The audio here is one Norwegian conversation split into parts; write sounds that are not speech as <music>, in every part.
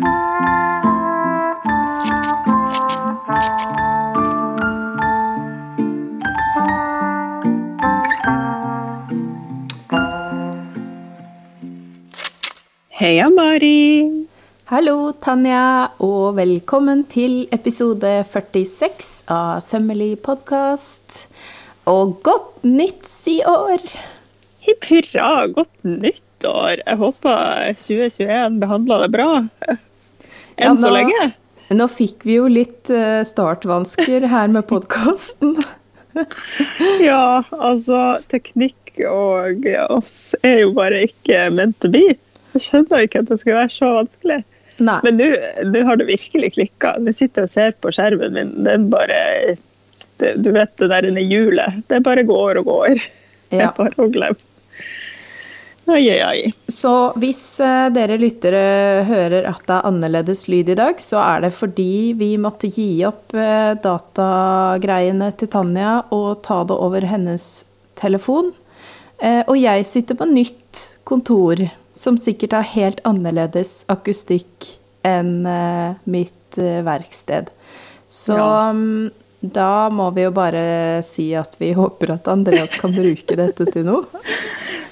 Heia, Mari. Hallo, Tanja, og velkommen til episode 46 av Sømmelig podkast. Og godt nytt år! Hipp hurra, godt nyttår. Jeg håper 2021 behandla det bra. Enn Ja, så lenge. Nå fikk vi jo litt eh, startvansker her med podkasten. <laughs> Ja, altså, teknikk og oss er jo bare ikke ment to be. Jeg skjønner ikke at det skal være så vanskelig. Nei. Men nå nå har det virkelig klikka. Nå sitter jeg og ser på skjermen min. Den bare det, Du vet det der inne i hjulet. Det bare går og går. Ja. er bare å glemme. Ai, oi, oi. Så hvis eh, dere lyttere hører at det er annerledes lyd i dag, så er det fordi vi måtte gi opp eh, datagreiene til Tanja og ta det over hennes telefon. Eh, Og jeg sitter på nytt kontor, som sikkert har helt annerledes akustikk enn mitt verksted. Så Ja. mm, da må vi jo bare si at vi håper at Andreas kan bruke dette til noe.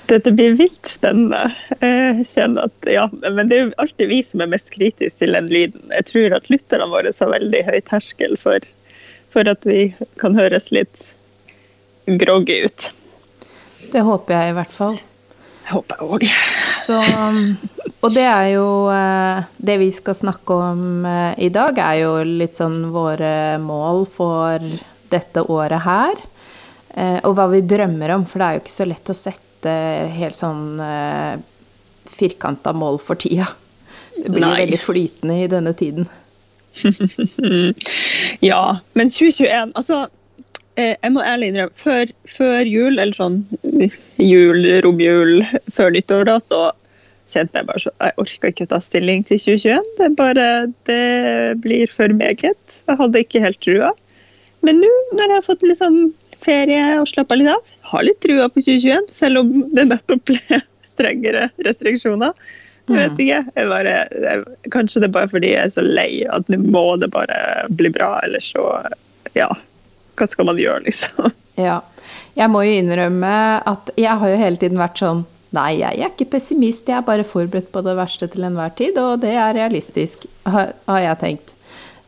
Dette blir vilt spennende. Jeg kjenner at, ja, men det er jo alltid vi som er mest kritiske til den lyden. Jeg tror at lytterne våre har veldig høy terskel for, for at vi kan høres litt groggy ut. Det håper jeg i hvert fall. Jeg håper jeg òg. Og det er jo eh, Det vi skal snakke om eh, i dag, er jo litt sånn våre mål for dette året her. eh, Og hva vi drømmer om, for det er jo ikke så lett å sette helt sånn uh, firkanta mål for tida. Det blir Nei. veldig flytende i denne tiden. <laughs> Ja, men 2021 Altså, eh, jeg må ærlig innrømme, før, før jul, eller sånn jul, romjul, før nyttår, da, så kjente jeg bare så Jeg orka ikke å ta stilling til 2021. Det bare Det blir for meget. Jeg hadde ikke helt trua. Men nå, når jeg har fått liksom ferie og slappe litt av, har litt trua på 2021, selv om det nettopp ble <laughs> strengere restriksjoner. Jeg vet ikke. Jeg bare, jeg, kanskje det er bare fordi jeg er så lei at nå må det bare bli bra, eller så Ja. Hva skal man gjøre, liksom? <laughs> Ja. Jeg må jo innrømme at jeg har jo hele tiden vært sånn Nei, jeg er ikke pessimist, jeg er bare forberedt på det verste til enhver tid, og det er realistisk, har, har jeg tenkt.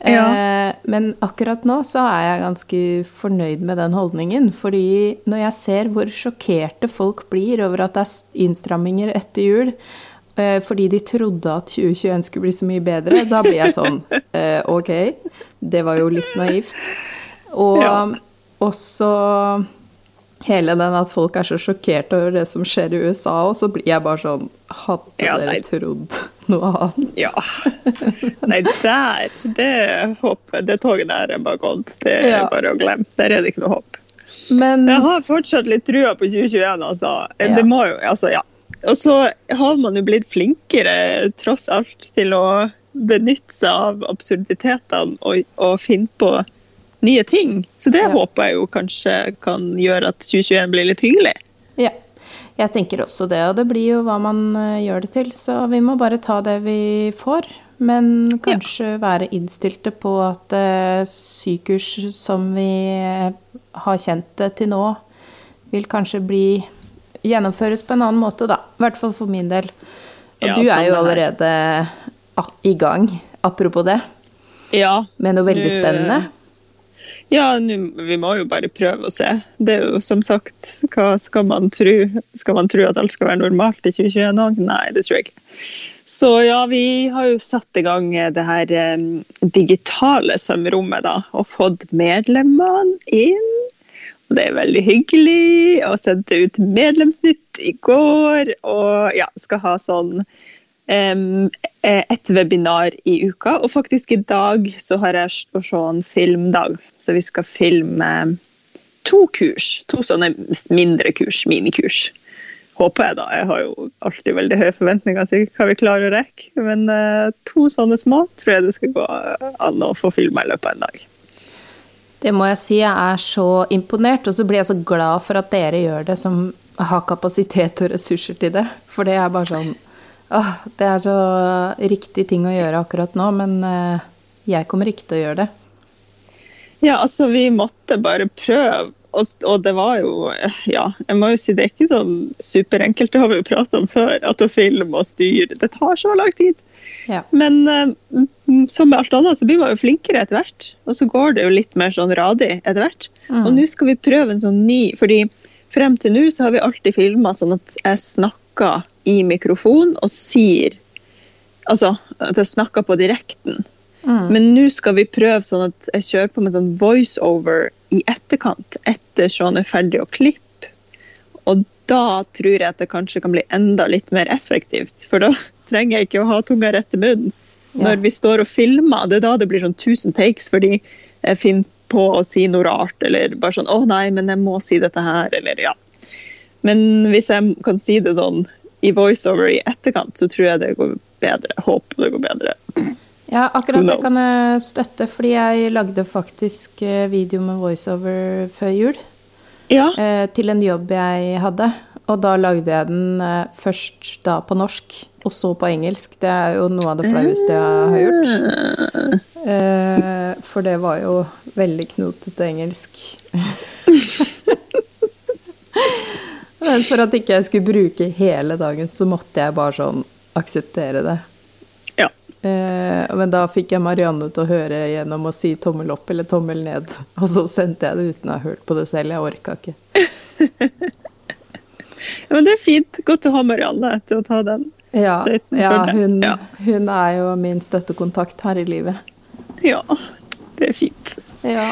Ja. Eh, men akkurat nå så er jeg ganske fornøyd med den holdningen, fordi når jeg ser hvor sjokkerte folk blir over at det er innstramminger etter jul, eh, fordi de trodde at 2021 skulle bli så mye bedre, da blir jeg sånn <laughs> eh, Ok, det var jo litt naivt. Og Ja. også hele den at folk er så sjokkert over det som skjer i USA, og så blir jeg bare sånn Hadde Ja, dere trodd noe annet? Ja. Nei, der Det håpet, det toget der er bare gått. Det er Ja. bare å glemme. Der er det ikke noe håp. Men Jeg har fortsatt litt trua på 2021, altså. Ja. Det må jo Altså, ja. Og så har man jo blitt flinkere, tross alt, til å benytte seg av absurditetene og, og finne på nye ting. Så det Ja. håper jeg jo kanskje kan gjøre at 2021 blir litt hyggelig. ja. Jeg tenker også det, og det blir jo hva man eh, gjør det til, så vi må bare ta det vi får. Men kanskje være innstilte på at eh, sykehus som vi eh, har kjent det til nå, vil kanskje bli gjennomføres på en annen måte, da. I hvert fall for min del. Og Ja, du er jo allerede ah, i gang, apropos det, Ja, med noe veldig du... spennende. Ja, nu, vi må jo bare prøve å se. Det er jo som sagt, hva skal man tro? Skal man tro at alt skal være normalt i 2021 òg? Nei, det tror jeg ikke. Så ja, vi har jo satt i gang det her eh, digitale sømrommet, da, og fått medlemmene inn. Og det er veldig hyggelig. Og sendte ut medlemsnytt i går. Og ja, skal ha sånn eh, et webinar i uka. Og faktisk i dag så har jeg å se en filmdag. Så vi skal filme to kurs. To sånne mindre kurs, minikurs. Håper jeg, da. Jeg har jo alltid veldig høye forventninger til hva vi klarer å rekke. Men eh, to sånne små tror jeg det skal gå an å få filma i løpet av en dag. Det må jeg si, jeg er så imponert, og så blir jeg så glad for at dere gjør det som har kapasitet og ressurser til det. For det er bare sånn Åh, det er så riktig ting å gjøre akkurat nå, men eh, jeg kommer ikke til å gjøre det. Ja, altså, vi måtte bare prøve. Og, og det var jo Ja, jeg må jo si det er ikke sånn superenkelt, det har vi jo pratet om før. At å filme og styre, det tar så lang tid. Ja. Men eh, som med alt annet, så blir man jo flinkere etter hvert. Og så går det jo litt mer sånn radig etter hvert. Mm. Og nå skal vi prøve en sånn ny, fordi frem til nå så har vi alltid filma sånn at jeg snakker i mikrofon og sier Altså at jeg snakker på direkten. Mm. Men nå skal vi prøve sånn at jeg kjører på med sånn voiceover i etterkant, etter sånn er ferdig å klippe. Og da tror jeg at det kanskje kan bli enda litt mer effektivt. For da <laughs> trenger jeg ikke å ha tunga rett i munnen. Ja. Når vi står og filmer, det er da det blir sånn 1000 takes, fordi jeg finner på å si noe rart, eller bare sånn 'Å nei, men jeg må si dette her', eller ja. Men hvis jeg kan si det sånn i voiceover i etterkant, så tror jeg det går bedre. Håper det går bedre. Ja, akkurat det kan jeg støtte, fordi jeg lagde faktisk eh, video med voiceover før jul. Ja. eh, til en jobb jeg hadde. Og da lagde jeg den eh, først da på norsk, og så på engelsk. Det er jo noe av det flaueste jeg har gjort. Eh, for det var jo veldig knotete engelsk. <laughs> Men for at ikke jeg skulle bruke hele dagen, så måtte jeg bare sånn akseptere det. ja. Eh, men da fikk jeg Marianne til å høre gjennom å si tommel opp eller tommel ned. Og så sendte jeg det uten å ha hørt på det selv. Jeg orka ikke. <laughs> Ja, Men det er fint. Godt å ha Marianne til å ta den. Ja, Støyten ja, hun, Ja. hun er jo min støttekontakt her i livet. Ja, det er fint. Ja.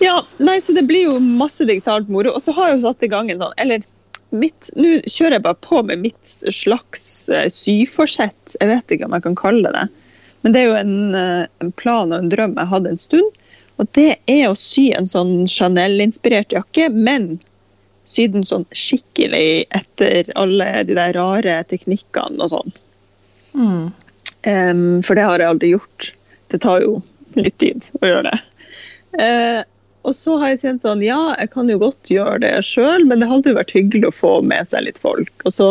Ja, nei, så det blir jo masse digitalt moro. Og så har jeg jo satt i gang en sånn Eller mitt Nå kjører jeg bare på med mitt slags eh, syforsett. Jeg vet ikke om jeg kan kalle det det. Men det er jo en, eh, en plan og en drøm jeg hadde en stund. Og det er å sy en sånn Chanel-inspirert jakke, men sy den sånn skikkelig etter alle de der rare teknikkene og sånn. Mm. Um, for det har jeg aldri gjort. Det tar jo litt tid å gjøre det. Eh, og så har jeg kjent sånn, ja, jeg kan jo godt gjøre det sjøl, men det hadde jo vært hyggelig å få med seg litt folk. Og så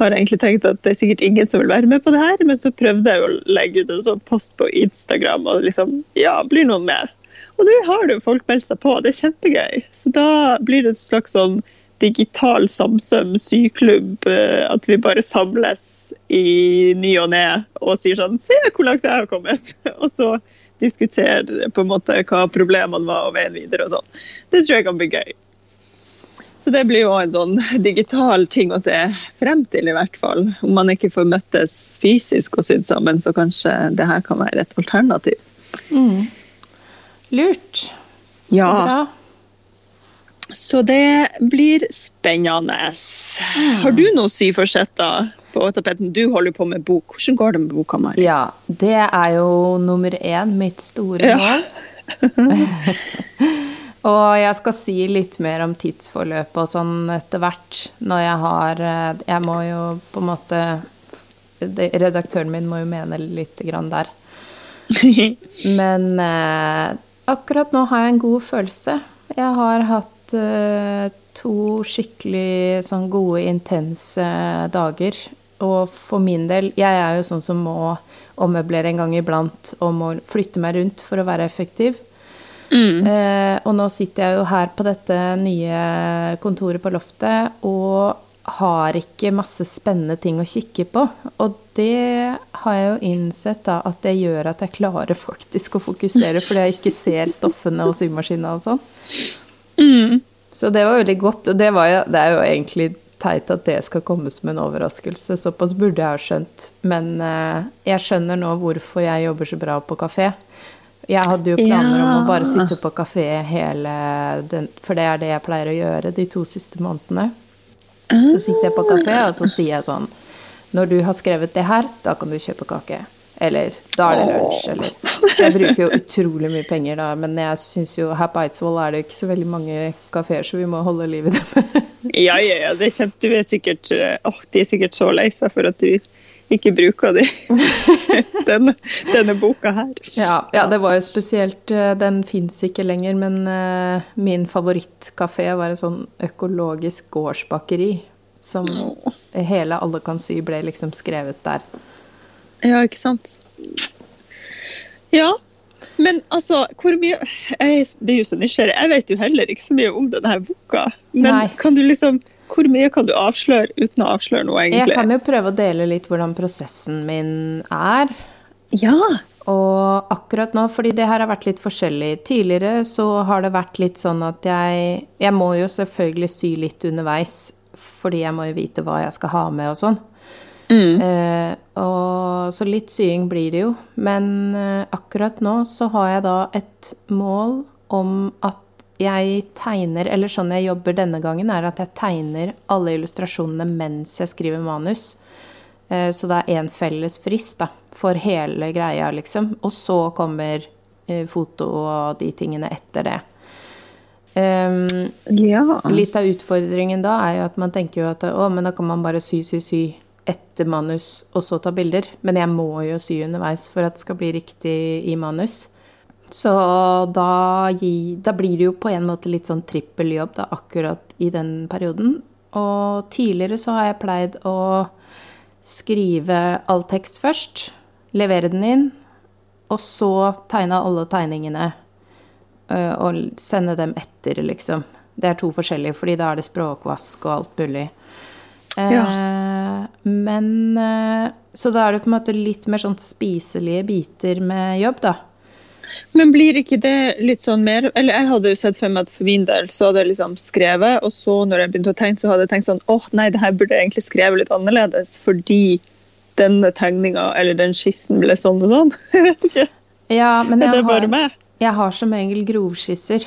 har jeg egentlig tenkt at det er sikkert ingen som vil være med på det her, men så prøvde jeg jo å legge ut en sånn post på Instagram, og liksom, ja, blir noen med? Og nå har det jo folk meldt seg på, det er kjempegøy. Så da blir det en slags sånn digital Samsøm syklubb, eh, at vi bare samles i ny og ne og sier sånn Se hvor langt jeg har kommet! <laughs> Og så diskutere på en måte hva problemene var og veien videre og sånn. Det tror jeg kan bli gøy. Så det blir jo en sånn digital ting å se frem til, i hvert fall. Om man ikke får møttes fysisk og sydd sammen, så kanskje det her kan være et alternativ. Mm. Lurt. Så Ja, bra. Så det blir spennende. Har du noe syforsetter på tapeten? Du holder på med bok. Hvordan går det med boka, Mari? Ja, det er jo nummer én, mitt store Ja. mål. <laughs> og jeg skal si litt mer om tidsforløpet og sånn etter hvert, når jeg har eh, Jeg må jo på en måte Redaktøren min må jo mene litt grann der. <laughs> Men eh, akkurat nå har jeg en god følelse. Jeg har hatt eh, to skikkelig sånn gode, intense dager. Og for min del, jeg er jo sånn som må ommøblere en gang iblant og må flytte meg rundt for å være effektiv. Mm. Eh, og nå sitter jeg jo her på dette nye kontoret på loftet og har ikke masse spennende ting å kikke på. Og det har jeg jo innsett da, at det gjør at jeg klarer <laughs> faktisk å fokusere, fordi jeg ikke ser stoffene og symaskina og sånn. Mm. Så det var veldig godt. Og det, jo, det er jo egentlig teit at det skal komme som en overraskelse. Såpass burde jeg ha skjønt. Men uh, jeg skjønner nå hvorfor jeg jobber så bra på kafé. Jeg hadde jo planer om å bare sitte på kafé hele den For det er det jeg pleier å gjøre de to siste månedene. Så sitter jeg på kafé, og så sier jeg sånn Når du har skrevet det her, da kan du kjøpe kake. Eller da er det lunsj, eller Så jeg bruker jo utrolig mye penger da, men jeg syns jo her på Eidsvoll er det ikke så veldig mange kafeer, så vi må holde liv i dem. <laughs> Ja, ja, ja. Det er kjempe, er sikkert, Å, åh, de er sikkert så lei seg for at du ikke bruker de. <laughs> denne, denne boka her. Ja, ja, det var jo spesielt eh, Den fins ikke lenger, men uh, min favorittkafé var en sånn økologisk gårdsbakeri. Som hele Alle kan sy ble liksom skrevet der. Ja, ikke sant. Ja. Men altså, hvor mye Jeg blir jo så nysgjerrig. Jeg vet jo heller ikke så mye om denne boka. Men Nei. kan du liksom Hvor mye kan du avsløre uten å avsløre noe, egentlig? Jeg kan jo prøve å dele litt hvordan prosessen min er. Ja. Og akkurat nå, fordi det her har vært litt forskjellig Tidligere så har det vært litt sånn at jeg Jeg må jo selvfølgelig sy litt underveis, fordi jeg må jo vite hva jeg skal ha med og sånn. Eh, og så litt sying blir det jo. Men eh, akkurat nå så har jeg da et mål om at jeg tegner Eller sånn jeg jobber denne gangen, er at jeg tegner alle illustrasjonene mens jeg skriver manus. Eh, Så det er én felles frist da, for hele greia, liksom. Og så kommer eh, foto og de tingene etter det. Um, Ja. Litt av utfordringen da er jo at man tenker jo at å, men da kan man bare sy, sy, sy etter manus, og så ta bilder. Men jeg må jo sy underveis for at det skal bli riktig i manus. Så da, gi, da blir det jo på en måte litt sånn trippeljobb da, akkurat i den perioden. Og tidligere så har jeg pleid å skrive all tekst først, levere den inn, og så tegne alle tegningene øh, og sende dem etter, liksom. Det er to forskjellige, fordi da er det språkvask og alt mulig. Eh, Men eh, Så da er det på en måte litt mer sånn spiselige biter med jobb, da. Men blir ikke det litt sånn mer Eller jeg hadde jo sett for meg at for min del så hadde jeg liksom skrevet, og så når jeg begynte å tegne, så hadde jeg tenkt sånn åh, nei, det her burde jeg egentlig skrevet litt annerledes, fordi denne tegninga eller den skissen ble sånn og sånn. <laughs> Jeg vet ikke. Ja, men det jeg har, jeg har som regel grovskisser.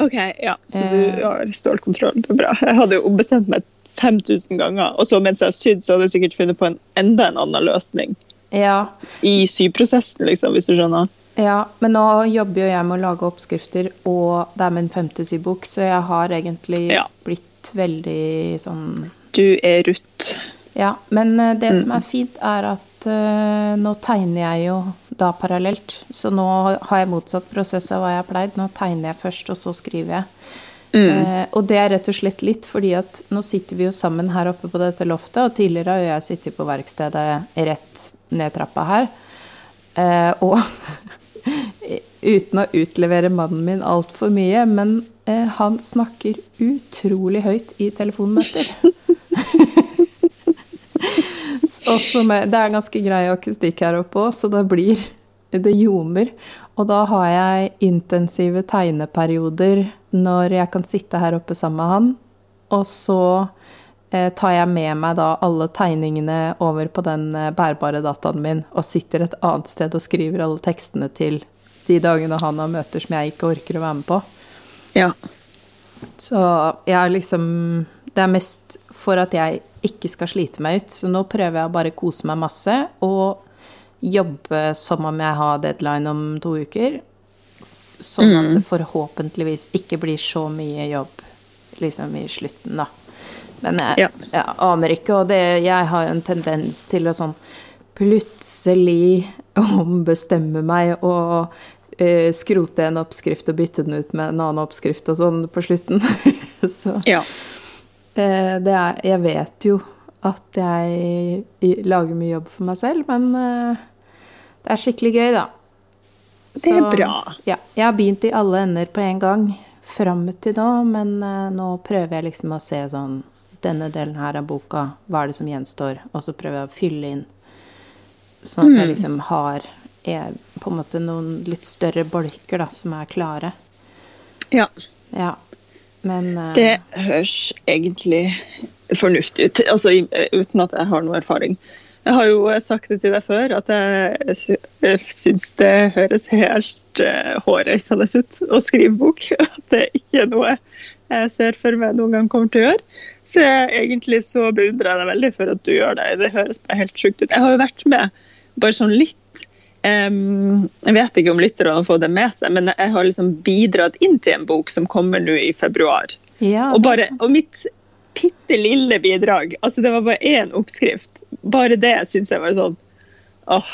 OK, ja. Så du Eh. har stålkontroll. Det er bra. Jeg hadde jo ombestemt meg 5000 ganger, og så mens jeg har sydd, så hadde jeg sikkert funnet på en enda en annen løsning Ja, i syprosessen, liksom, hvis du skjønner. ja, men nå jobber jo jeg med å lage oppskrifter, og det er min femte sybok, så jeg har egentlig Ja. blitt veldig sånn Du er Ruth. Ja, men det det som er fint, er at uh, nå tegner jeg jo da parallelt. Så nå har jeg motsatt prosess av hva jeg har pleid. Nå tegner jeg først, og så skriver jeg. Eh, og det er rett og slett litt fordi at nå sitter vi jo sammen her oppe på dette loftet, og tidligere har jeg sittet på verkstedet rett ned trappa her. Eh, og <laughs> uten å utlevere mannen min altfor mye, men eh, han snakker utrolig høyt i telefonmøter. <laughs> Med, det er ganske grei akustikk her oppe òg, så det blir Det ljomer. Og da har jeg intensive tegneperioder når jeg kan sitte her oppe sammen med han. Og så eh, tar jeg med meg da alle tegningene over på den eh, bærbare dataen min og sitter et annet sted og skriver alle tekstene til de dagene han har møter som jeg ikke orker å være med på. Ja. Så jeg er liksom Det er mest for at jeg ikke skal slite meg ut. Så nå prøver jeg å bare kose meg masse og jobbe som om jeg har deadline om to uker. Sånn at det forhåpentligvis ikke blir så mye jobb liksom i slutten, da. Men jeg, Ja. jeg aner ikke, og det, jeg har jo en tendens til å sånn plutselig <laughs> ombestemme meg og uh, skrote en oppskrift og bytte den ut med en annen oppskrift og sånn på slutten. <laughs> Så ja. uh, det er Jeg vet jo at jeg lager mye jobb for meg selv, men uh, det er skikkelig gøy, da. Det er bra. Ja. Jeg har begynt i alle ender på en gang fram til nå, men uh, nå prøver jeg liksom å se sånn Denne delen her av boka, hva er det som gjenstår? Og så prøver jeg å fylle inn. Sånn at jeg liksom har er, på en måte noen litt større bolker da, som er klare. ja. Ja. Men uh, Det høres egentlig fornuftig ut, altså uten at jeg har noe erfaring. Jeg har jo sagt det til deg før, at jeg, sy- syns det høres helt uh, hårreisende ut å skrive bok. <laughs> At det ikke er noe jeg ser for meg noen gang kommer til å gjøre. Så jeg, egentlig så beundrer jeg deg veldig for at du gjør det. Det høres bare helt sjukt ut. Jeg har jo vært med bare sånn litt Jeg vet ikke om lytterne har fått det med seg, men jeg har liksom bidratt inn til en bok som kommer nå i februar. ja, Og, bare, og mitt bitte lille bidrag, altså det var bare én oppskrift. Bare det syns jeg var sånn åh,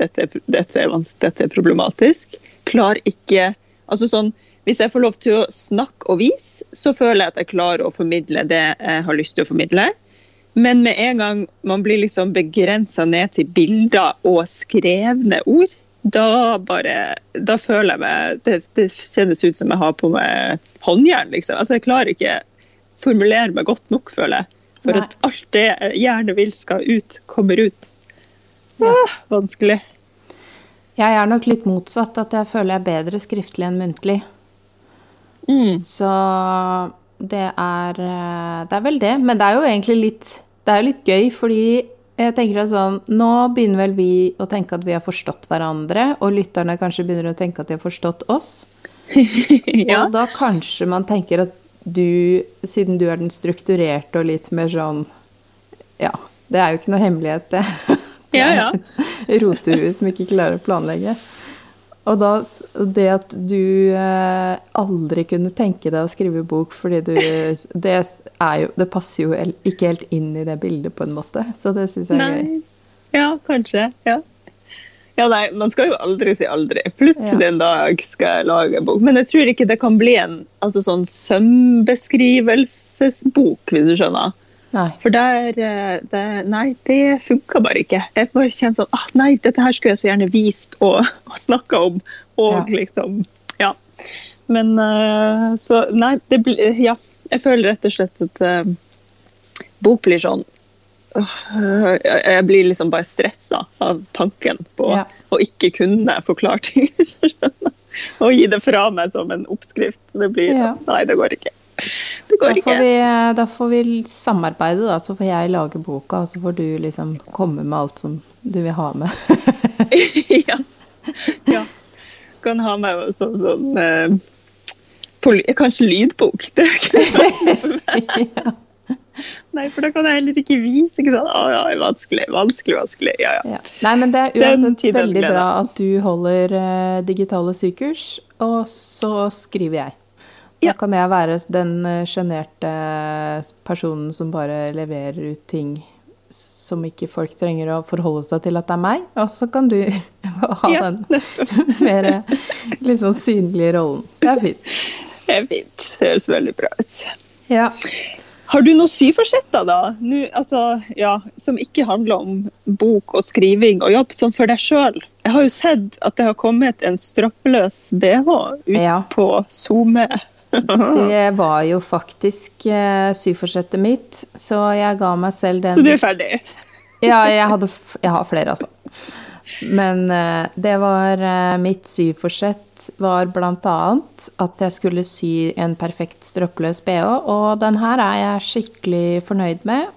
dette, dette, er dette er problematisk. Klar ikke Altså sånn Hvis jeg får lov til å snakke og vise, så føler jeg at jeg klarer å formidle det jeg har lyst til å formidle. Men med en gang man blir liksom begrensa ned til bilder og skrevne ord, da bare Da føler jeg meg Det, det kjennes ut som jeg har på meg håndjern, liksom. Altså, jeg klarer ikke formulere meg godt nok, føler jeg. For Nei. at alt det jeg gjerne vil skal ut, kommer ut. Ja. Ah, vanskelig. Jeg er nok litt motsatt, at jeg føler jeg er bedre skriftlig enn muntlig. Mm. Så det er eh, Det er vel det. Men det er jo egentlig litt Det er litt gøy, fordi jeg tenker at sånn Nå begynner vel vi å tenke at vi har forstått hverandre, og lytterne kanskje begynner å tenke at de har forstått oss. <laughs> ja. Og da kanskje man tenker at du, siden du er den strukturerte og litt mer sånn Ja, det er jo ikke noe hemmelighet, det. <laughs> Det Ja, er ja. et Rotehue som ikke klarer å planlegge. Og da, det at du eh, aldri kunne tenke deg å skrive bok fordi du Det, er jo, det passer jo ikke helt inn i det bildet, på en måte. Så det syns jeg er gøy. Ja, kanskje. Ja. Ja, nei, man skal jo aldri si aldri. Plutselig en dag skal jeg lage en bok. Men jeg tror ikke det kan bli en altså sånn sømbeskrivelsesbok, hvis du skjønner. Nei. For der eh, det, Nei, det funka bare ikke. Jeg bare kjente sånn ah, Nei, dette her skulle jeg så gjerne vist og, og snakka om. Og Ja. liksom Ja. Men uh, så Nei, det blir Ja. Jeg føler rett og slett at uh, bok blir sånn jeg jeg blir liksom bare stressa av tanken på Ja. å ikke kunne forklare ting. <laughs> Og gi det fra meg som en oppskrift. Det blir Ja. Nei, det går ikke. Det Da går får, ikke. vi, da får vi samarbeide, da. Så får jeg lage boka, og så får du liksom komme med alt som du vil ha med. <laughs> ja. ja. Kan ha med sånn, sånn eh, Kanskje lydbok. Det er ikke <laughs> ja. Nei, for da kan jeg heller ikke vise. Ikke sant? Å, ja, vanskelig, vanskelig, vanskelig. Ja, ja. Ja. Nei, men det er uansett veldig bra at du holder uh, digitale sykurs, og så skriver jeg. Da Ja. kan jeg være den eh, sjenerte personen som bare leverer ut ting som ikke folk trenger å forholde seg til at det er meg, og så kan du <laughs> ha den <laughs> mer eh, litt sånn synlige rollen. Det er fint. Det er fint. Det høres veldig bra ut. Ja. Har du noen syforsetter, da? Nå, altså, ja, som ikke handler om bok og skriving og jobb, som for deg sjøl? Jeg har jo sett at det har kommet en strappeløs BH ut Ja. på SoMe. <laughs> Det var jo faktisk eh, syforsettet mitt, så jeg ga meg selv den Så du er ferdig? <laughs> Ja, jeg, hadde, jeg har flere, altså. Men eh, det var eh, Mitt syforsett var blant annet at jeg skulle sy en perfekt stroppløs bh, og den her er jeg skikkelig fornøyd med.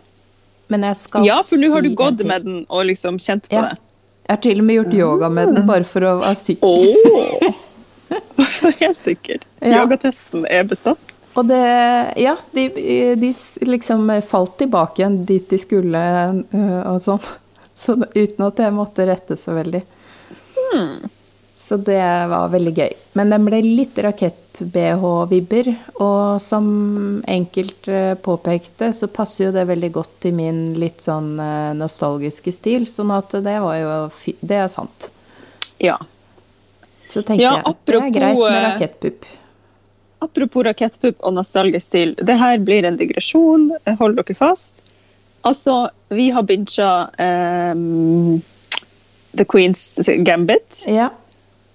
Men jeg skal Ja, for nå har du gått med den og liksom kjent på Ja. det. Jeg har til og med gjort yoga med den, bare for å være sikker. Åh! <laughs> <laughs> Helt sikker. Ja. Yogatesten er bestått. Og det Ja, de, de liksom falt tilbake igjen dit de skulle øh, og sånn. <laughs> Så uten at jeg måtte rette så veldig. Så det var veldig gøy. Men den ble litt rakett-BH-vibber. Og som enkelt øh, påpekte, så passer jo det veldig godt til min litt sånn øh, nostalgiske stil. Sånn at det var jo Det er sant. Ja. Så tenker Ja, jeg det er greit med øh, rakettpupp. Apropos rakettpupp og nostalgisk stil. Det her blir en digresjon. Hold dere fast. Altså, vi har bincha um, The Queen's Gambit. Ja.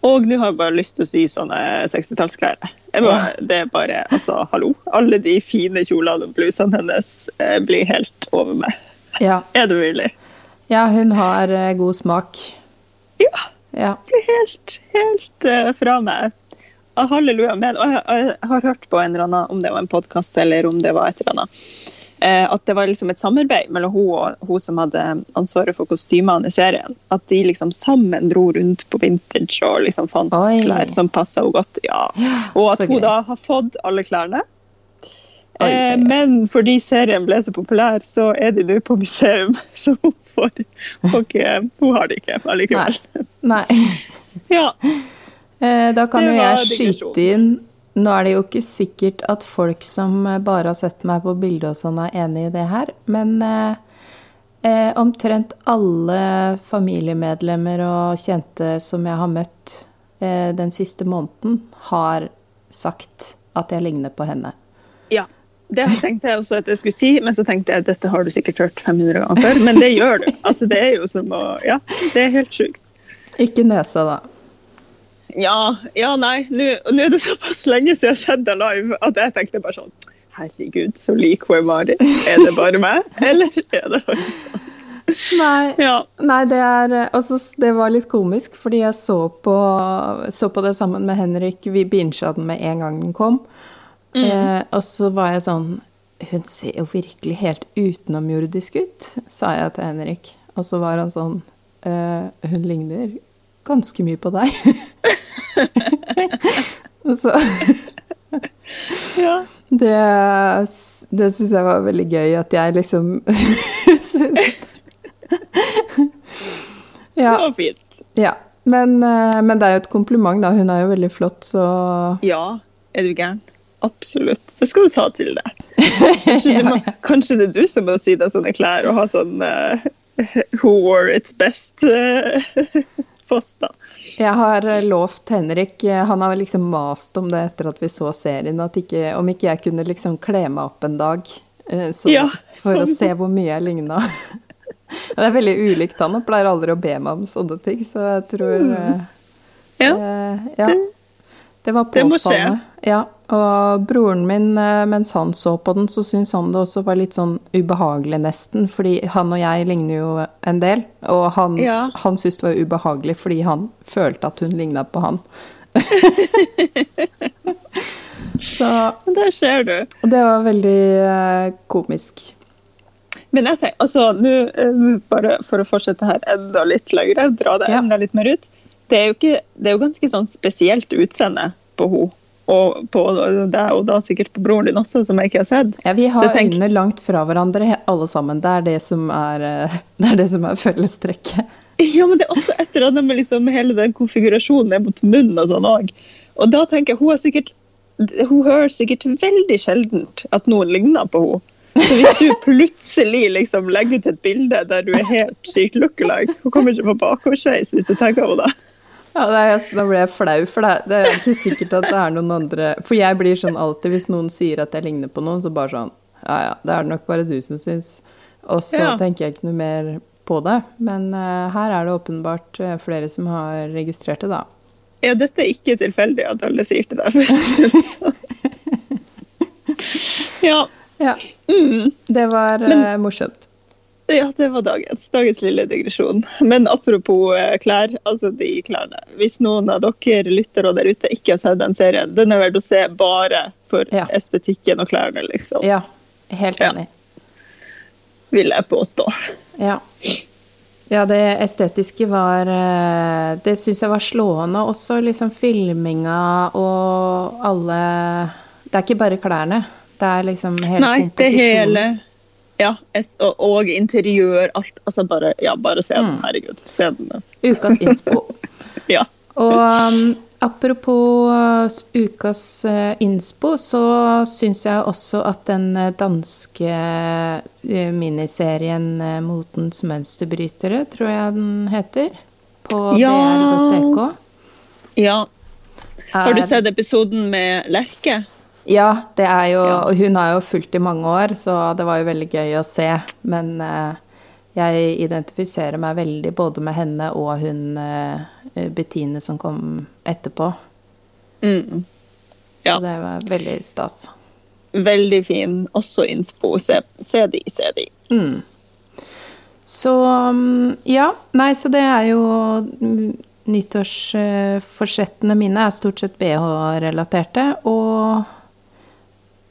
Og nå har jeg bare lyst til å sy sånne 60-tallsklær. Det er bare Altså, hallo. Alle de fine kjolene og blusene hennes eh, blir helt over meg. ja. Er det mulig? Ja, hun har eh, god smak. Ja. Ja. Det er helt, helt eh, fra meg. Halleluja. Men, jeg, jeg har hørt på en eller annen, om det var en podkast eller om det var et eller annet, at det var liksom et samarbeid mellom hun og hun som hadde ansvaret for kostymene i serien. At de liksom sammen dro rundt på vintage og liksom fant Oi. klær som passa henne godt. Ja. Og at hun gøy. da har fått alle klærne. Oi, Eh, men fordi serien ble så populær, så er de nå på museum. <laughs> Så hun, får, ikke, hun har det ikke allikevel. Nei. <laughs> Ja. Eh, Da kan jo jeg skyte inn Nå er det jo ikke sikkert at folk som eh, bare har sett meg på bildet og sånn, er enig i det her, men eh, eh, omtrent alle familiemedlemmer og kjente som jeg har møtt eh, den siste måneden, har sagt at jeg ligner på henne. ja. det tenkte jeg også at jeg skulle si, men så tenkte jeg at dette har du sikkert hørt 500 ganger før. Men det gjør du. Altså, det er jo som å Ja, det er helt sjukt. Ikke nesa, da. Ja, ja nei. Nå nå er det såpass lenge siden jeg har sett deg live at jeg tenkte bare sånn Herregud, så lik hun er Marit. Er det bare meg, <laughs> eller er det faktisk Nei, Ja. nei det, er, altså, det var litt komisk, fordi jeg så på, så på det sammen med Henrik. Vi bincha den med en gang den kom. Eh, og så var jeg sånn Hun ser jo virkelig helt utenomjordisk ut, sa jeg til Henrik. Og så var han sånn eh, Hun ligner ganske mye på deg. <laughs> <laughs> Så ja. Det, det syns jeg var veldig gøy, at jeg liksom <laughs> synes- Det var fint. ja. Men, eh, men det er jo et kompliment, da. Hun er jo veldig flott, så Ja, er du gæren? Absolutt. Det skal du ta til deg. Kanskje, <laughs> det, ja. kanskje det er du som må sy deg sånne klær og ha sånn uh, Who wore it best da. Jeg har eh, lovt Henrik eh, Han har liksom mast om det etter at vi så serien, at ikke, om ikke jeg kunne liksom kle meg opp en dag. eh, Så, Ja, for å sånn. se hvor mye jeg ligna. <laughs> Det er veldig ulikt han, og pleier aldri å be meg om sånne ting, så jeg tror mm. Ja, eh, ja. Det var det må skje. Ja, og broren min, eh, mens han så på den, så syntes han det også var litt sånn ubehagelig nesten, fordi han og jeg ligner jo en del, og han, Ja. han syntes det var ubehagelig fordi han følte at hun ligna på han. <laughs> så der ser du. det var veldig eh, komisk. Men jeg tenker, altså, nå, eh, bare for å fortsette her enda litt lenger, dra det Ja. enda litt mer ut. Det er jo, ikke, det er jo ganske sånn spesielt utseende på henne. Og på deg, og da sikkert på broren din også, som jeg ikke har sett. Ja, vi har tenker- øynene langt fra hverandre, alle sammen. Det er det som er, eh, <laughs> det er, det som er fellestrekket. Ja, men det er også et eller annet med liksom hele den konfigurasjonen ned mot munnen og sånn òg. Og da tenker jeg hun er sikkert Hun hører sikkert veldig sjeldent at noen ligner på henne. Så hvis du <laughs> plutselig liksom legger ut et bilde der du er helt sykt lookalike Hun kommer ikke på bakoversveis hvis du tenker på det. Ja, det er, Nå ble jeg flau, for det, det er ikke sikkert at det er noen andre For jeg blir sånn alltid hvis noen sier at jeg ligner på noen, så bare sånn Ja ja, det er det nok bare du som syns. Og så Ja. tenker jeg ikke noe mer på det. Men uh, her er det åpenbart eh, flere som har registrert det, da. Ja, dette er ikke tilfeldig at alle sier til deg. <laughs> sånn. <laughs> Ja. Ja, Mm. det var uh, morsomt. Ja, det var dagens, dagens lille digresjon. Men apropos eh, klær, altså de klærne. Hvis noen av dere lyttere der ute ikke har sett den serien, den er verdt å se bare for Ja. estetikken og klærne, liksom. Ja, helt Ja. enig. Vil jeg påstå. Ja. Ja, det estetiske var eh, Det syns jeg var slående. Også liksom filminga og alle Det er ikke bare klærne. Det er liksom hele Nei, det komposisjonen. hele Ja, og, og interiør, alt. Altså bare, ja, bare se den, Mm. herregud. Se den. Ukas innspo. <laughs> Ja. Og um, apropos uh, ukas uh, innspo, så syns jeg også at den uh, danske uh, miniserien uh, 'Motens mønsterbrytere', tror jeg den heter, på Ja. dr.dk ja. Har du sett episoden med Lerke? Ja, det er jo Ja. Og hun har jo fulgt i mange år, så det var jo veldig gøy å se. Men uh, jeg identifiserer meg veldig både med henne og hun uh, Bettine som kom etterpå. Mm. Så Ja. det var veldig stas. Veldig fin. Også innspo. Se, se de, se de. Mm. Så mm, ja. Nei, så det er jo mm, Nyttårsforsettene mine er stort sett bh-relaterte, og,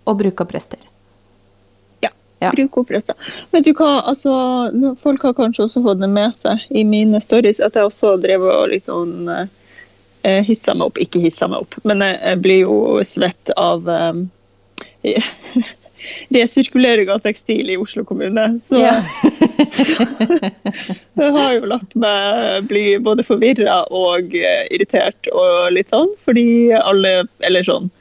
og bruk av prester. Ja. Ja. Bruk oppretta. Vet du hva, altså, folk har kanskje også fått det med seg i mine stories at jeg også drev og liksom eh, hissa meg opp. Ikke hissa meg opp, men jeg, blir jo svett av eh, <laughs> resirkulering av tekstil i Oslo kommune. Så Ja. <laughs> jeg har jo latt meg bli både forvirra og eh, irritert og litt sånn, fordi alle Eller sånn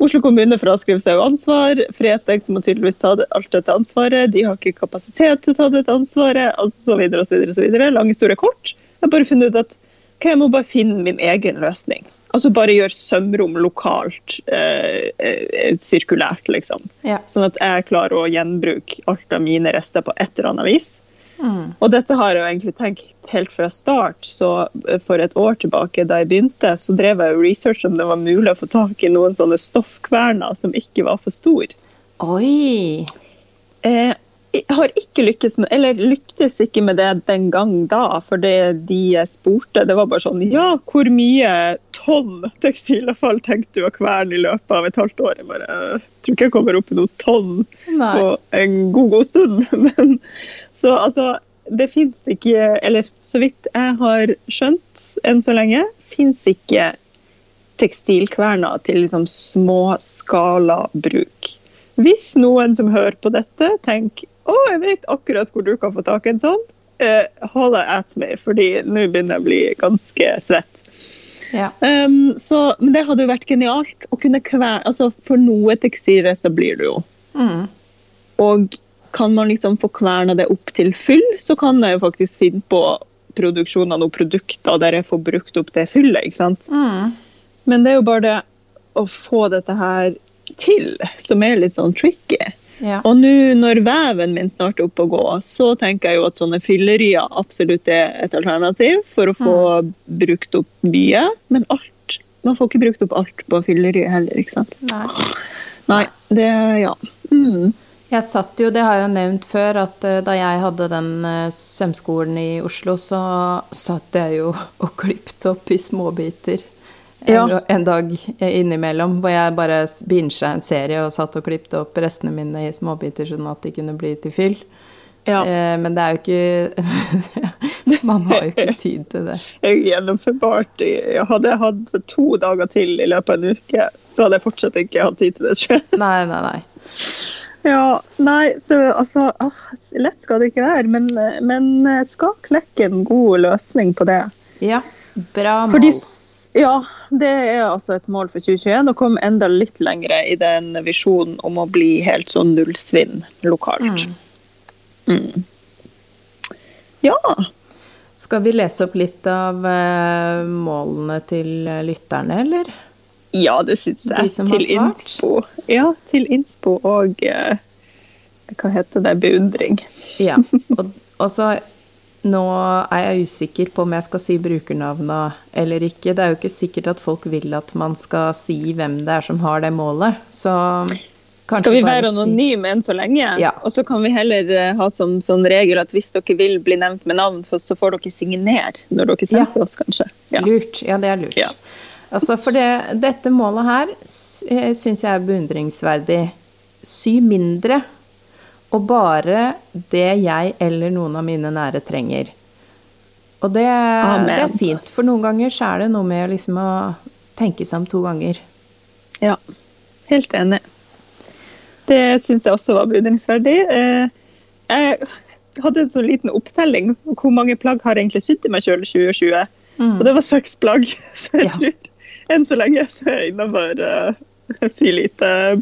Oslo kommune fraskriver seg jo ansvar. Fretex må tydeligvis ta alt dette ansvaret. De har ikke kapasitet til å ta dette ansvaret, altså så videre og så videre. og så videre. Lang historie kort. Jeg har bare funnet ut at okay, jeg må bare finne min egen løsning. Altså bare gjøre sømrom lokalt eh, eh, sirkulært, liksom. Ja. Sånn at jeg klarer å gjenbruke alt av mine rester på et eller annet vis. Mm. Og dette har jeg jo egentlig tenkt helt fra start. Så eh, for et år tilbake da jeg begynte, så drev jeg jo research om det var mulig å få tak i noen sånne stoffkverner som ikke var for store. Oi! Eh, har ikke lykkes med, eller lyktes ikke med det den gang da, for det de spurte, det var bare sånn Ja, hvor mye tonn tekstilavfall tenkte du å kverne i løpet av et halvt år? Jeg bare jeg tror ikke jeg kommer opp i noe tonn Nei. på en god, god stund. <laughs> Men, så altså, det fins ikke, eller så vidt jeg har skjønt enn så lenge, fins ikke tekstilkverner til liksom småskala bruk. Hvis noen som hører på dette, tenker å, jeg vet akkurat hvor du kan få tak i en sånn, eh, holler at me, fordi nå begynner jeg å bli ganske svett. Ja. Um, så, men det hadde jo vært genialt å kunne kverne altså For noe tekstilrester blir det jo. Mm. Og kan man liksom få kverna det opp til fyll, så kan jeg jo faktisk finne på produksjon av noen produkter der jeg får brukt opp det fyllet. ikke sant? Mm. Men det er jo bare det å få dette her til som er litt sånn tricky. Ja. Og nå når veven min snart er oppe å gå, så tenker jeg jo at sånne fyllerier absolutt er et alternativ for å få brukt opp mye. Men alt Man får ikke brukt opp alt på fylleriet heller, ikke sant. Nei. Nei, det Ja. Mm. Jeg satt jo, det har jeg jo nevnt før, at eh, da jeg hadde den eh, sømskolen i Oslo, så satt jeg jo <laughs> og klippet opp i småbiter. Ja. en dag innimellom, hvor jeg bare bincha en serie og satt og klipte opp restene mine i småbiter, sånn at de kunne bli til fyll. Ja. Eh, men det er jo ikke <laughs> Man har jo ikke tid til det. Jeg gjennomførbart. i- Hadde jeg hatt to dager til i løpet av en uke, så hadde jeg fortsatt ikke hatt tid til det. sjøl. <laughs> Nei, nei, nei. Ja, nei, det, altså ah, Lett skal det ikke være, men, men jeg skal klekke en god løsning på det. Ja, bra mål. Fordi, ja, det er altså et mål for 2021 å komme enda litt lengre i den visjonen om å bli helt sånn nullsvinn lokalt. Mm. Ja. Skal vi lese opp litt av eh, målene til lytterne, eller? Ja, det syns jeg. De til innspo. Ja, til innspo og eh, Hva heter det? Beundring. Ja. Og, og så nå er jeg usikker på om jeg skal si brukernavna eller ikke. Det er jo ikke sikkert at folk vil at man skal si hvem det er som har det målet. Så Skal vi være si- anonyme enn så lenge? Ja. Og så kan vi heller eh, ha som sånn regel at hvis dere vil bli nevnt med navn, så får dere signere når dere sender Ja. til oss, kanskje. Ja. Lurt. Ja, det er lurt. Ja. Altså, for det, dette målet her syns jeg er beundringsverdig. Sy mindre, og bare det jeg eller noen av mine nære trenger. Og det, det er fint, for noen ganger så er det noe med liksom å tenke seg om to ganger. ja. Helt enig. Det syns jeg også var beundringsverdig. Eh, Jeg hadde en sånn liten opptelling. Hvor mange plagg har jeg egentlig sydd i meg sjøl i 2020? Og det var seks plagg. <laughs> Så jeg Ja. tror enn så lenge så er jeg innafor <laughs> uh, sy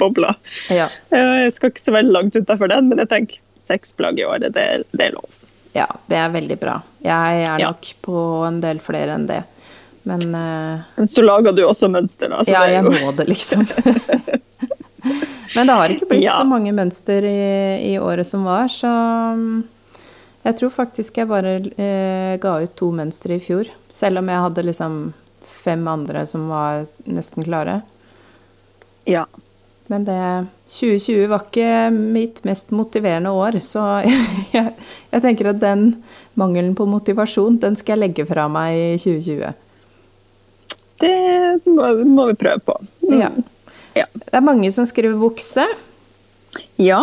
bobler. Ja. Eh, Jeg skal ikke så veldig langt utafor den, men jeg tenker seks plagg i året, det, det er lov. ja, det er veldig bra. Jeg er Ja. nok på en del flere enn det. Men uh, Men så lager du også mønster, da. Så ja, jeg må det, liksom. <laughs> Men det har ikke blitt Ja. så mange mønster i, i året som var, så mm, jeg tror faktisk jeg bare uh, ga ut to mønstre i fjor. Selv om jeg hadde liksom fem andre som var nesten klare. Ja. Men det 2020 var ikke mitt mest motiverende år, så <laughs> jeg, jeg tenker at den mangelen på motivasjon, den skal jeg legge fra meg i 2020. Det må, må vi prøve på. Mm. Ja. Ja. Det er mange som skriver bukse. ja.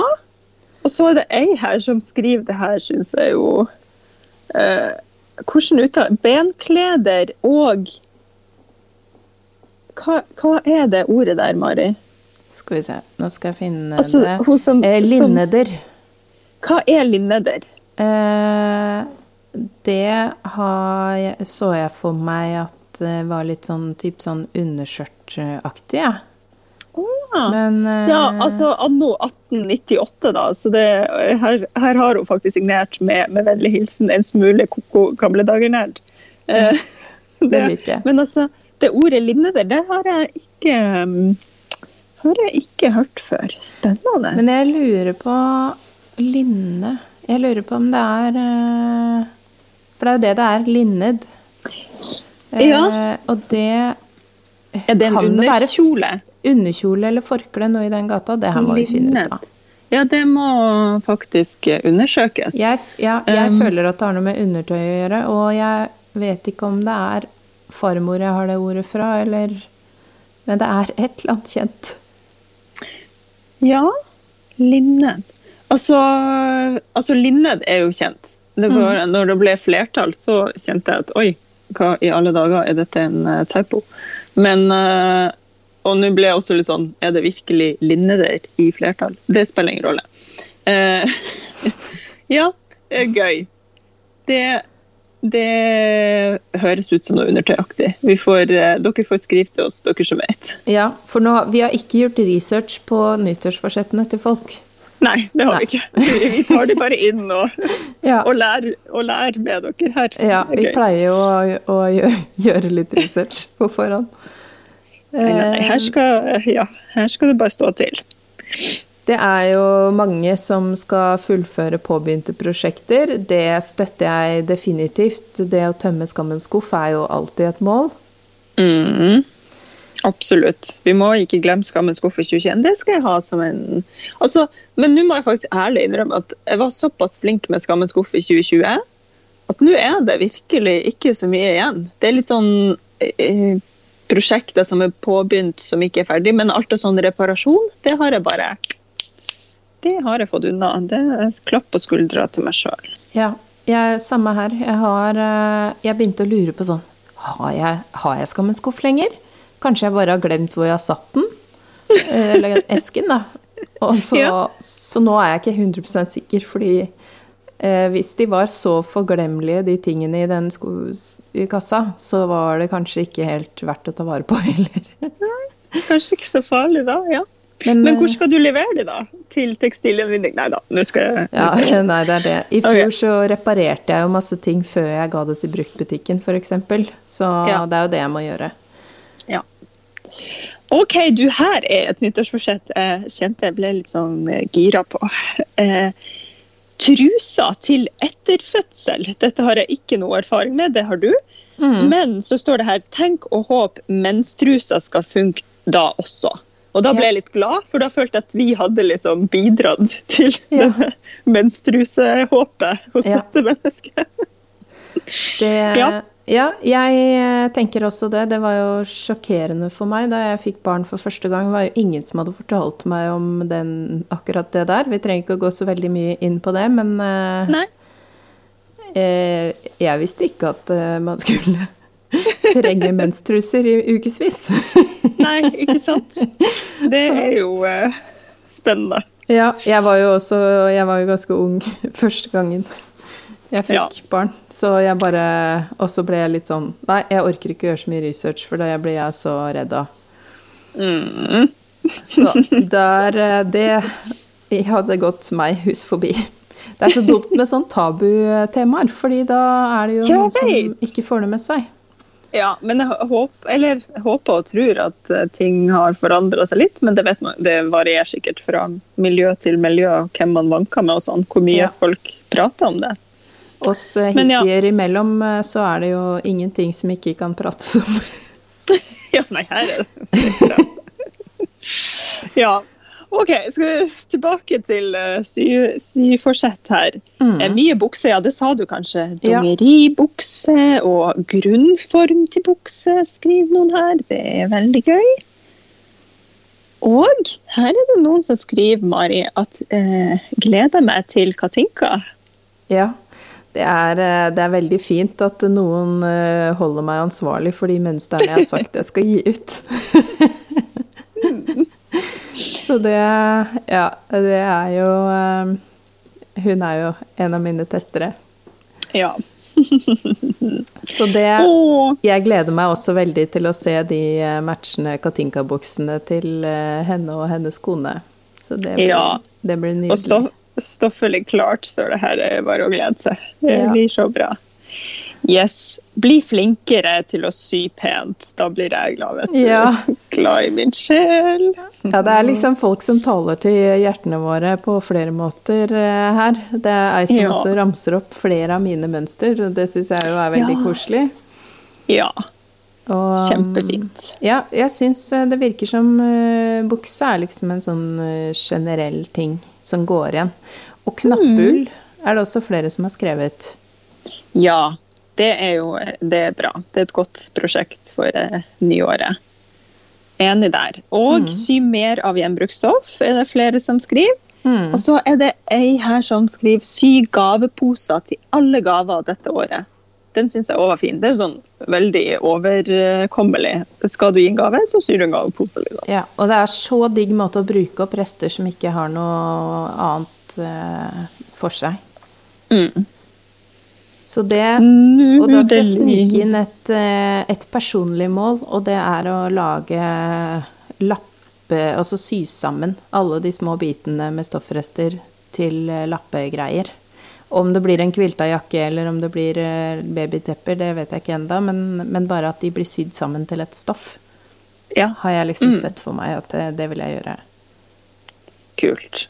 Og så er det ei her som skriver det her, syns jeg jo eh, Hvordan uttaler Benkleder og hva, hva er det ordet der, Mari? Skal vi se, nå skal jeg finne Altså, det. som- eh, som- linneder. Hva er linneder? Eh, det har så jeg for meg at det var litt sånn typ sånn underskjørtaktig, jeg. Ah. Men eh, Ja, altså anno 1898, da. Så det, her, her har hun faktisk signert med, med vennlig hilsen en smule koko gamle dager nerd. det, <laughs> det liker jeg. Men altså, det ordet linneder, det har jeg ikke um, har jeg ikke hørt før. Spennende. Men jeg lurer på linne Jeg lurer på om det er eh, For det er jo det det er. Linned. Eh, Ja. Og det er det en kan det underkjole? underkjole eller forkle noe i den gata? Det her må vi finne ut av. Ja, det må faktisk eh, undersøkes. Jeg, ja, jeg Um, føler at det har noe med undertøy å gjøre, og jeg vet ikke om det er farmor jeg har det ordet fra, eller Men det er et eller annet kjent. Ja, linned. Altså, altså linned er jo kjent. Det var, Når det ble flertall, så kjente jeg at oi, hva i alle dager er dette en uh, typo? Men uh, Og nå ble jeg også litt sånn Er det virkelig linneder i flertall? Det spiller ingen rolle. Uh, <laughs> ja, det gøy. Det, det høres ut som noe undertøyaktig. Vi får, eh, dere får skrive til oss, dere som vet. Ja, for nå, vi har ikke gjort research på nyttårsforsettene til folk. Nei, det har vi ikke. Vi tar de bare inn og, <laughs> Ja, og, lærer, og lærer med dere her. ja vi pleier jo å, å gjøre litt research på forhånd. Nei, nei, her, skal, ja, her skal det bare stå til. Det er jo mange som skal fullføre påbegynte prosjekter. Det støtter jeg definitivt. Det å tømme skammens skuff er jo alltid et mål. Mm. Absolutt. Vi må ikke glemme Skammens skuff i 2021. Det skal jeg ha som en altså, Men nå må jeg faktisk ærlig innrømme at jeg var såpass flink med Skammens skuff i 2020 at nå er det virkelig ikke så mye igjen. Det er litt sånn eh, prosjekter som er påbegynt som ikke er ferdig, men alt av sånn reparasjon, det har jeg bare Det har jeg fått unna. Det er klapp på skuldra til meg sjøl. Ja, jeg, samme her. Jeg har eh, Jeg begynte å lure på sånn Har jeg, har jeg skammens skuff lenger? Kanskje jeg bare har glemt hvor jeg har satt den? Eh, Eller esken, da. Og så, <laughs> Ja. så nå er jeg ikke 100% sikker, fordi eh, hvis de var så forglemmelige, de tingene i den i kassa, så var det kanskje ikke helt verdt å ta vare på <laughs> heller. Kanskje ikke så farlig da, ja. Men, Men eh, hvor skal du levere de, da? Til tekstilgjenvinning? Nei da, nå skal jeg, nå Ja, skal jeg <laughs> nei, det er det. I fjor okay. så reparerte jeg jo masse ting før jeg ga det til bruktbutikken, f.eks. Så Ja. det er jo det jeg må gjøre. Ja. OK, du, her er et nyttårsforsett jeg kjente jeg ble litt sånn eh, gira på. Eh, trusa til etterfødsel. Dette har jeg ikke noe erfaring med, det har du. Mm. Men så står det her 'tenk og håp menstrusa skal funke da også'. Og da ble jeg litt glad, for da følte jeg at vi hadde liksom bidratt til <laughs> Ja. denne menstrusehåpet hos Ja. dette mennesket. Det, ja. Ja. jeg eh, tenker også det. Det var jo sjokkerende for meg da jeg fikk barn for første gang. Det var jo ingen som hadde fortalt meg om den, akkurat det der. Vi trenger ikke å gå så veldig mye inn på det, men eh, Nei. eh, jeg visste ikke at eh, man skulle trenge menstruser i ukevis. Nei, ikke sant? Det Så- er jo eh, spennende. Ja, jeg var jo også Jeg var jo ganske ung <laughs> første gangen jeg fikk Ja. barn. Så jeg bare Og så ble jeg litt sånn Nei, jeg orker ikke å gjøre så mye research, for da blir jeg så redd av. Mm. Så der eh, Det hadde gått meg hus forbi. Det er så dumt med sånn tabutemaer, fordi da er det jo Ja, noen som ikke får det med seg. Ja, men jeg håper, eller, jeg håper og tror at eh, ting har forandra seg litt. Men det, vet man, det varierer sikkert fra miljø til miljø hvem man vanker med og sånn. Hvor mye Ja. folk prater om det. Oss hippier ja. imellom eh, så er det jo ingenting som ikke kan prates om. <laughs> Ja, nei, her er det. <laughs> ja. OK, skal vi tilbake til uh, sy, syforsett her. Mm. Eh, Mye bukse, ja, det sa du kanskje. Ja. Dongeribukse og grunnform til bukse, skriver noen her. Det er veldig gøy. Og her er det noen som skriver, Mari, at eh, gleder meg til Katinka. Ja. Det er, eh, det er veldig fint at noen holder meg ansvarlig for de mønstrene jeg har sagt jeg skal gi ut. <laughs> Så det Ja, det er jo eh, Hun er jo en av mine testere. Ja. <laughs> Så det Jeg gleder meg også veldig til å se de eh, matchende Katinka-buksene til eh, henne og hennes kone. Så det blir, Ja. det blir og nydelig. stoff, stoffelig klart, står det her. Det er bare å glede seg. Det blir så bra. Yes. Bli flinkere til å sy pent. Da blir jeg glad, vet du. Ja. <laughs> Glad i min sjel. Ja, det er liksom folk som taler til hjertene våre på flere måter eh, her. Det er ei som Ja. også ramser opp flere av mine mønster, og det syns jeg jo er veldig Ja. koselig. Ja, Og, kjempefint. Ja, jeg syns eh, det virker som uh, bukse er liksom en sånn eh, generell ting som går igjen. Og knappull er det også flere som har skrevet. Ja, det er jo det er bra. Det er et godt prosjekt for eh, nyåret. Enig der. Og sy mer av gjenbruksstoff, er det flere som skriver. Mm. Og så er det ei her som skriver 'sy gaveposer til alle gaver dette året'. Den syns jeg òg var fin. Det er jo sånn veldig overkommelig. Skal du gi en gave, så syr du en gavepose. Liksom. Ja, og det er så digg måte å bruke opp rester som ikke har noe annet eh, for seg. Mm. Så det Og da skal jeg snike inn et, eh, et personlig mål, og det er å lage lappe... Altså sy sammen alle de små bitene med stoffrester til eh, lappegreier. Om det blir en kvilta jakke eller om det blir eh, babytepper, det vet jeg ikke enda, men, men bare at de blir sydd sammen til et stoff, Ja, har jeg liksom Mm. sett for meg at det, det vil jeg gjøre. kult.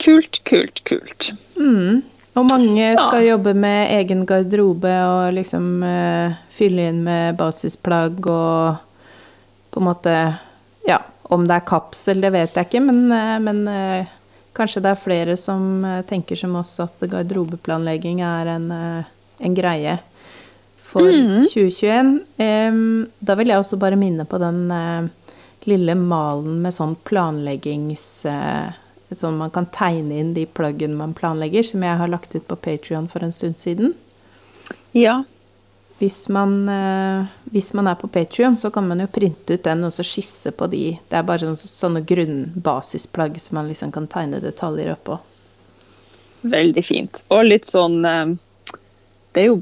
Kult, kult, kult. Mm. Og mange Ja. skal jobbe med egen garderobe og liksom uh, fylle inn med basisplagg og på en måte Ja, om det er kapsel, det vet jeg ikke, men, uh, men uh, kanskje det er flere som tenker som oss at garderobeplanlegging er en, en greie for 2021. Um, da vil jeg også bare minne på den lille malen med sånn planleggings... Sånn man kan tegne inn de pluggene man planlegger, som jeg har lagt ut på Patrion for en stund siden. Ja. Hvis man, eh, hvis man er på Patrion, så kan man jo printe ut den og så skisse på de. Det er bare sånne, sånne grunnbasisplagg som man liksom kan tegne detaljer oppå. Veldig fint. Og litt sånn eh, Det er jo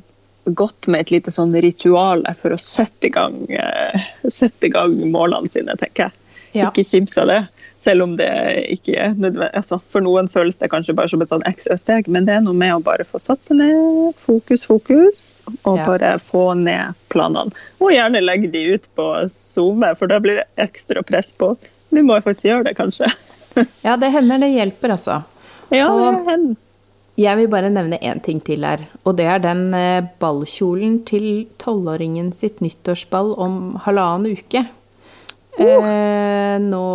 godt med et lite sånn ritual for å sette i gang, eh, sette i gang målene sine, tenker jeg. Ja. Ikke kimse av det. Selv om det ikke er nødvendig. Altså, for noen føles det kanskje bare som et sånn ekstra steg, men det er noe med å bare få satt seg ned, fokus, fokus, og Ja. bare få ned planene. Og gjerne legge de ut på Zoom, for da blir det ekstra press på. Nå må jo faktisk gjøre det, kanskje. <laughs> ja, det hender det hjelper, altså. Ja, Og- det hender. Jeg vil bare nevne én ting til her, og det er den eh, ballkjolen til tolvåringen sitt nyttårsball om halvannen uke. Eh, nå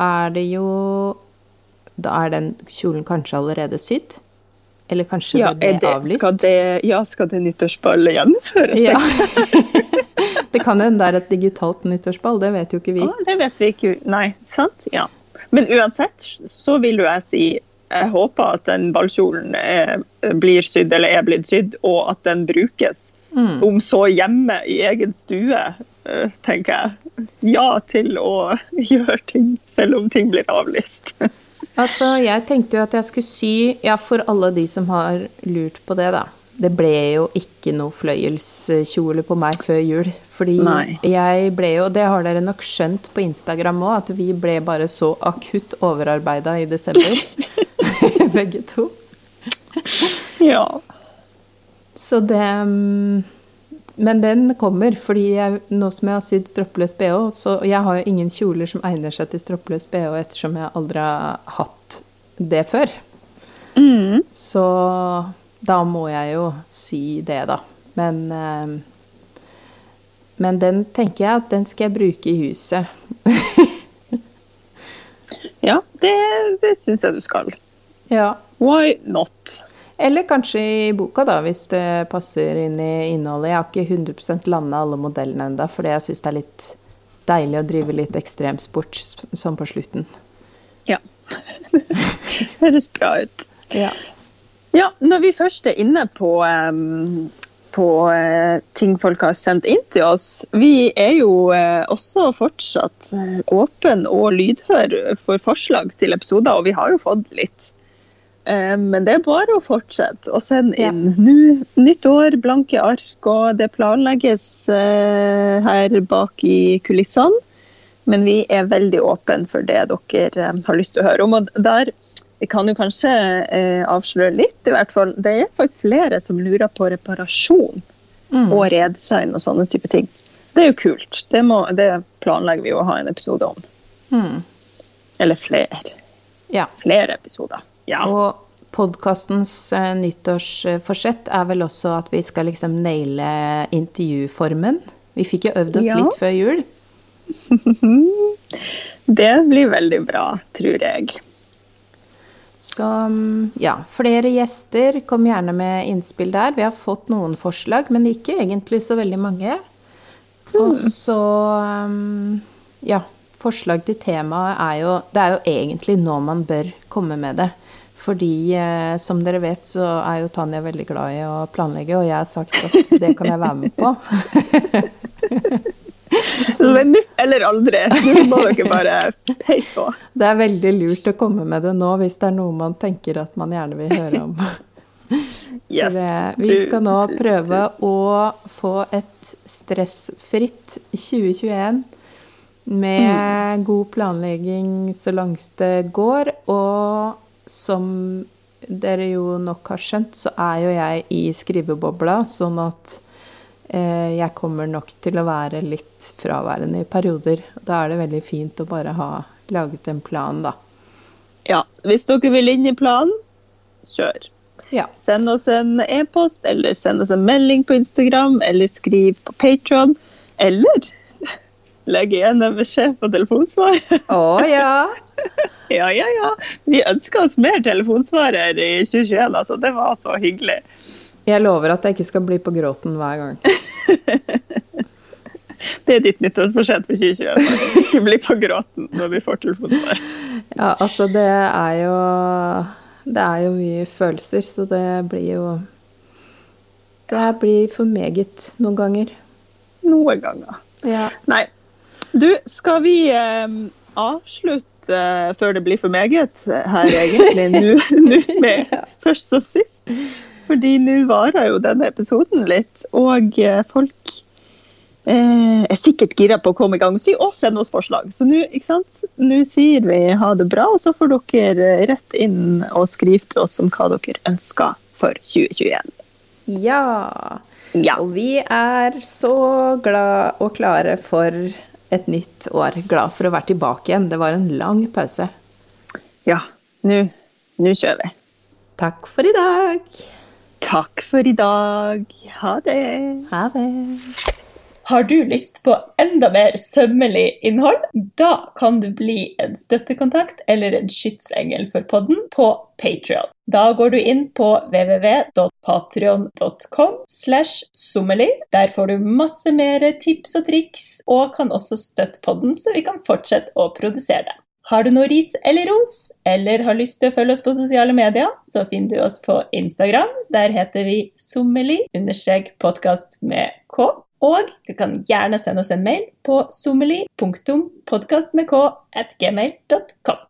er det jo Da er den kjolen kanskje allerede sydd? Eller kanskje Ja, det ble det, avlyst? skal det, ja, skal det nyttårsballet gjennomføres? Ja. <laughs> det kan hende det er et digitalt nyttårsball, det vet jo ikke vi. Å, det vet vi ikke. Nei, sant? Ja. Men uansett så vil jo jeg si jeg håper at den ballkjolen er, blir sydd eller er blitt sydd, og at den brukes. Mm. Om så hjemme i egen stue, tenker jeg. Ja til å <laughs> gjøre ting, selv om ting blir avlyst. <laughs> Altså, jeg tenkte jo at jeg skulle sy Ja, for alle de som har lurt på det, da. Det ble jo ikke noe fløyelskjole på meg før jul. Fordi Nei. jeg ble jo, det har dere nok skjønt på Instagram òg, at vi ble bare så akutt overarbeida i desember. <laughs> Begge to. Ja. Så det mm, Men den kommer, fordi jeg, nå som jeg har sydd stroppeløs bh, så jeg har jo ingen kjoler som egner seg til stroppeløs bh ettersom jeg aldri har hatt det før. Mm. Så da må jeg jo sy det, da. Men eh, Men den tenker jeg at den skal jeg bruke i huset. <laughs> Ja, det, det syns jeg du skal. Ja. Why not? Eller kanskje i boka, da, hvis det passer inn i innholdet. Jeg har ikke 100 landa alle modellene ennå, fordi jeg syns det er litt deilig å drive litt ekstremsport sånn på slutten. Ja. <laughs> det Høres bra ut. Ja. Ja, når vi først er inne på, um, på uh, ting folk har sendt inn til oss Vi er jo uh, også fortsatt eh, åpen og lydhør for forslag til episoder, og vi har jo fått litt. Eh, men det er bare å fortsette å sende Ja. inn. Nå, nytt år, blanke ark, og det planlegges eh, her bak i kulissene. Men vi er veldig åpne for det dere eh, har lyst til å høre om. Og der vi kan jo kanskje avsløre litt, i hvert fall. Det er faktisk flere som lurer på reparasjon Mm. og redesign og sånne type ting. Det er jo kult. Det, må, det planlegger vi å ha en episode om. Mm. Eller flere. Ja. Flere episoder. Ja. Og podkastens uh, nyttårsforsett er vel også at vi skal liksom naile intervjuformen. Vi fikk jo øvd oss Ja. litt før jul. <laughs> Det blir veldig bra, tror jeg. Så mm, ja, flere gjester. Kom gjerne med innspill der. Vi har fått noen forslag, men ikke egentlig så veldig mange. Og så mm, ja, forslag til temaet er jo Det er jo egentlig nå man bør komme med det. Fordi eh, som dere vet, så er jo Tanja veldig glad i å planlegge, og jeg har sagt at det kan jeg være med på. <laughs> Så det er nå eller aldri. Nå må dere bare peise på. Det er veldig lurt å komme med det nå hvis det er noe man tenker at man gjerne vil høre om. <laughs> Yes. Det, vi skal nå prøve å få et stressfritt 2021 med god planlegging så langt det går. Og som dere jo nok har skjønt, så er jo jeg i skrivebobla, sånn at eh, jeg kommer nok til å være litt fraværende i perioder. Da er det veldig fint å bare ha laget en plan, da. Ja, hvis dere vil inn i planen, kjør. Ja. Send oss en e-post, eller send oss en melding på Instagram, eller skriv på Patron, eller legg igjen en beskjed på telefonsvar. Å ja! <laughs> Ja, ja, ja. Vi ønsker oss mer telefonsvarer i 2021, altså. Det var så hyggelig. Jeg lover at jeg ikke skal bli på gråten hver gang. <laughs> Det er ditt nyttårsforsett for 2021. Ikke bli på gråten når vi får telefonsvar. <laughs> Ja, altså det er jo Det er jo mye følelser, så det blir jo Det her blir for meget noen ganger. Noen ganger. Ja. Nei. Du, skal vi eh, avslutte eh, før det blir for meget her, egentlig? <laughs> Nå med først som sist. Fordi nå varer jo denne episoden litt, og eh, folk eh, er sikkert gira på å komme i gang og si og sende oss forslag. Så nå ikke sant? Nå sier vi ha det bra, og så får dere rett inn og skrive til oss om hva dere ønsker for 2021. ja. Ja. Og vi er så glad og klare for et nytt år. Glad for å være tilbake igjen. Det var en lang pause. Ja. Nå nå kjører vi. Takk for i dag. Takk for i dag. Ha det. Ha det. Har du lyst på enda mer sømmelig innhold? Da kan du bli en støttekontakt eller en skytsengel for podden på Patrion. Da går du inn på www.patrion.com slash sommerli. Der får du masse mer tips og triks, og kan også støtte podden så vi kan fortsette å produsere det. Har du noe ris eller ros, eller har lyst til å følge oss på sosiale medier, så finner du oss på Instagram. Der heter vi sommeli-podkast med k. Og du kan gjerne sende oss en mail på k at gmail.com.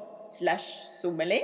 slash sommeli.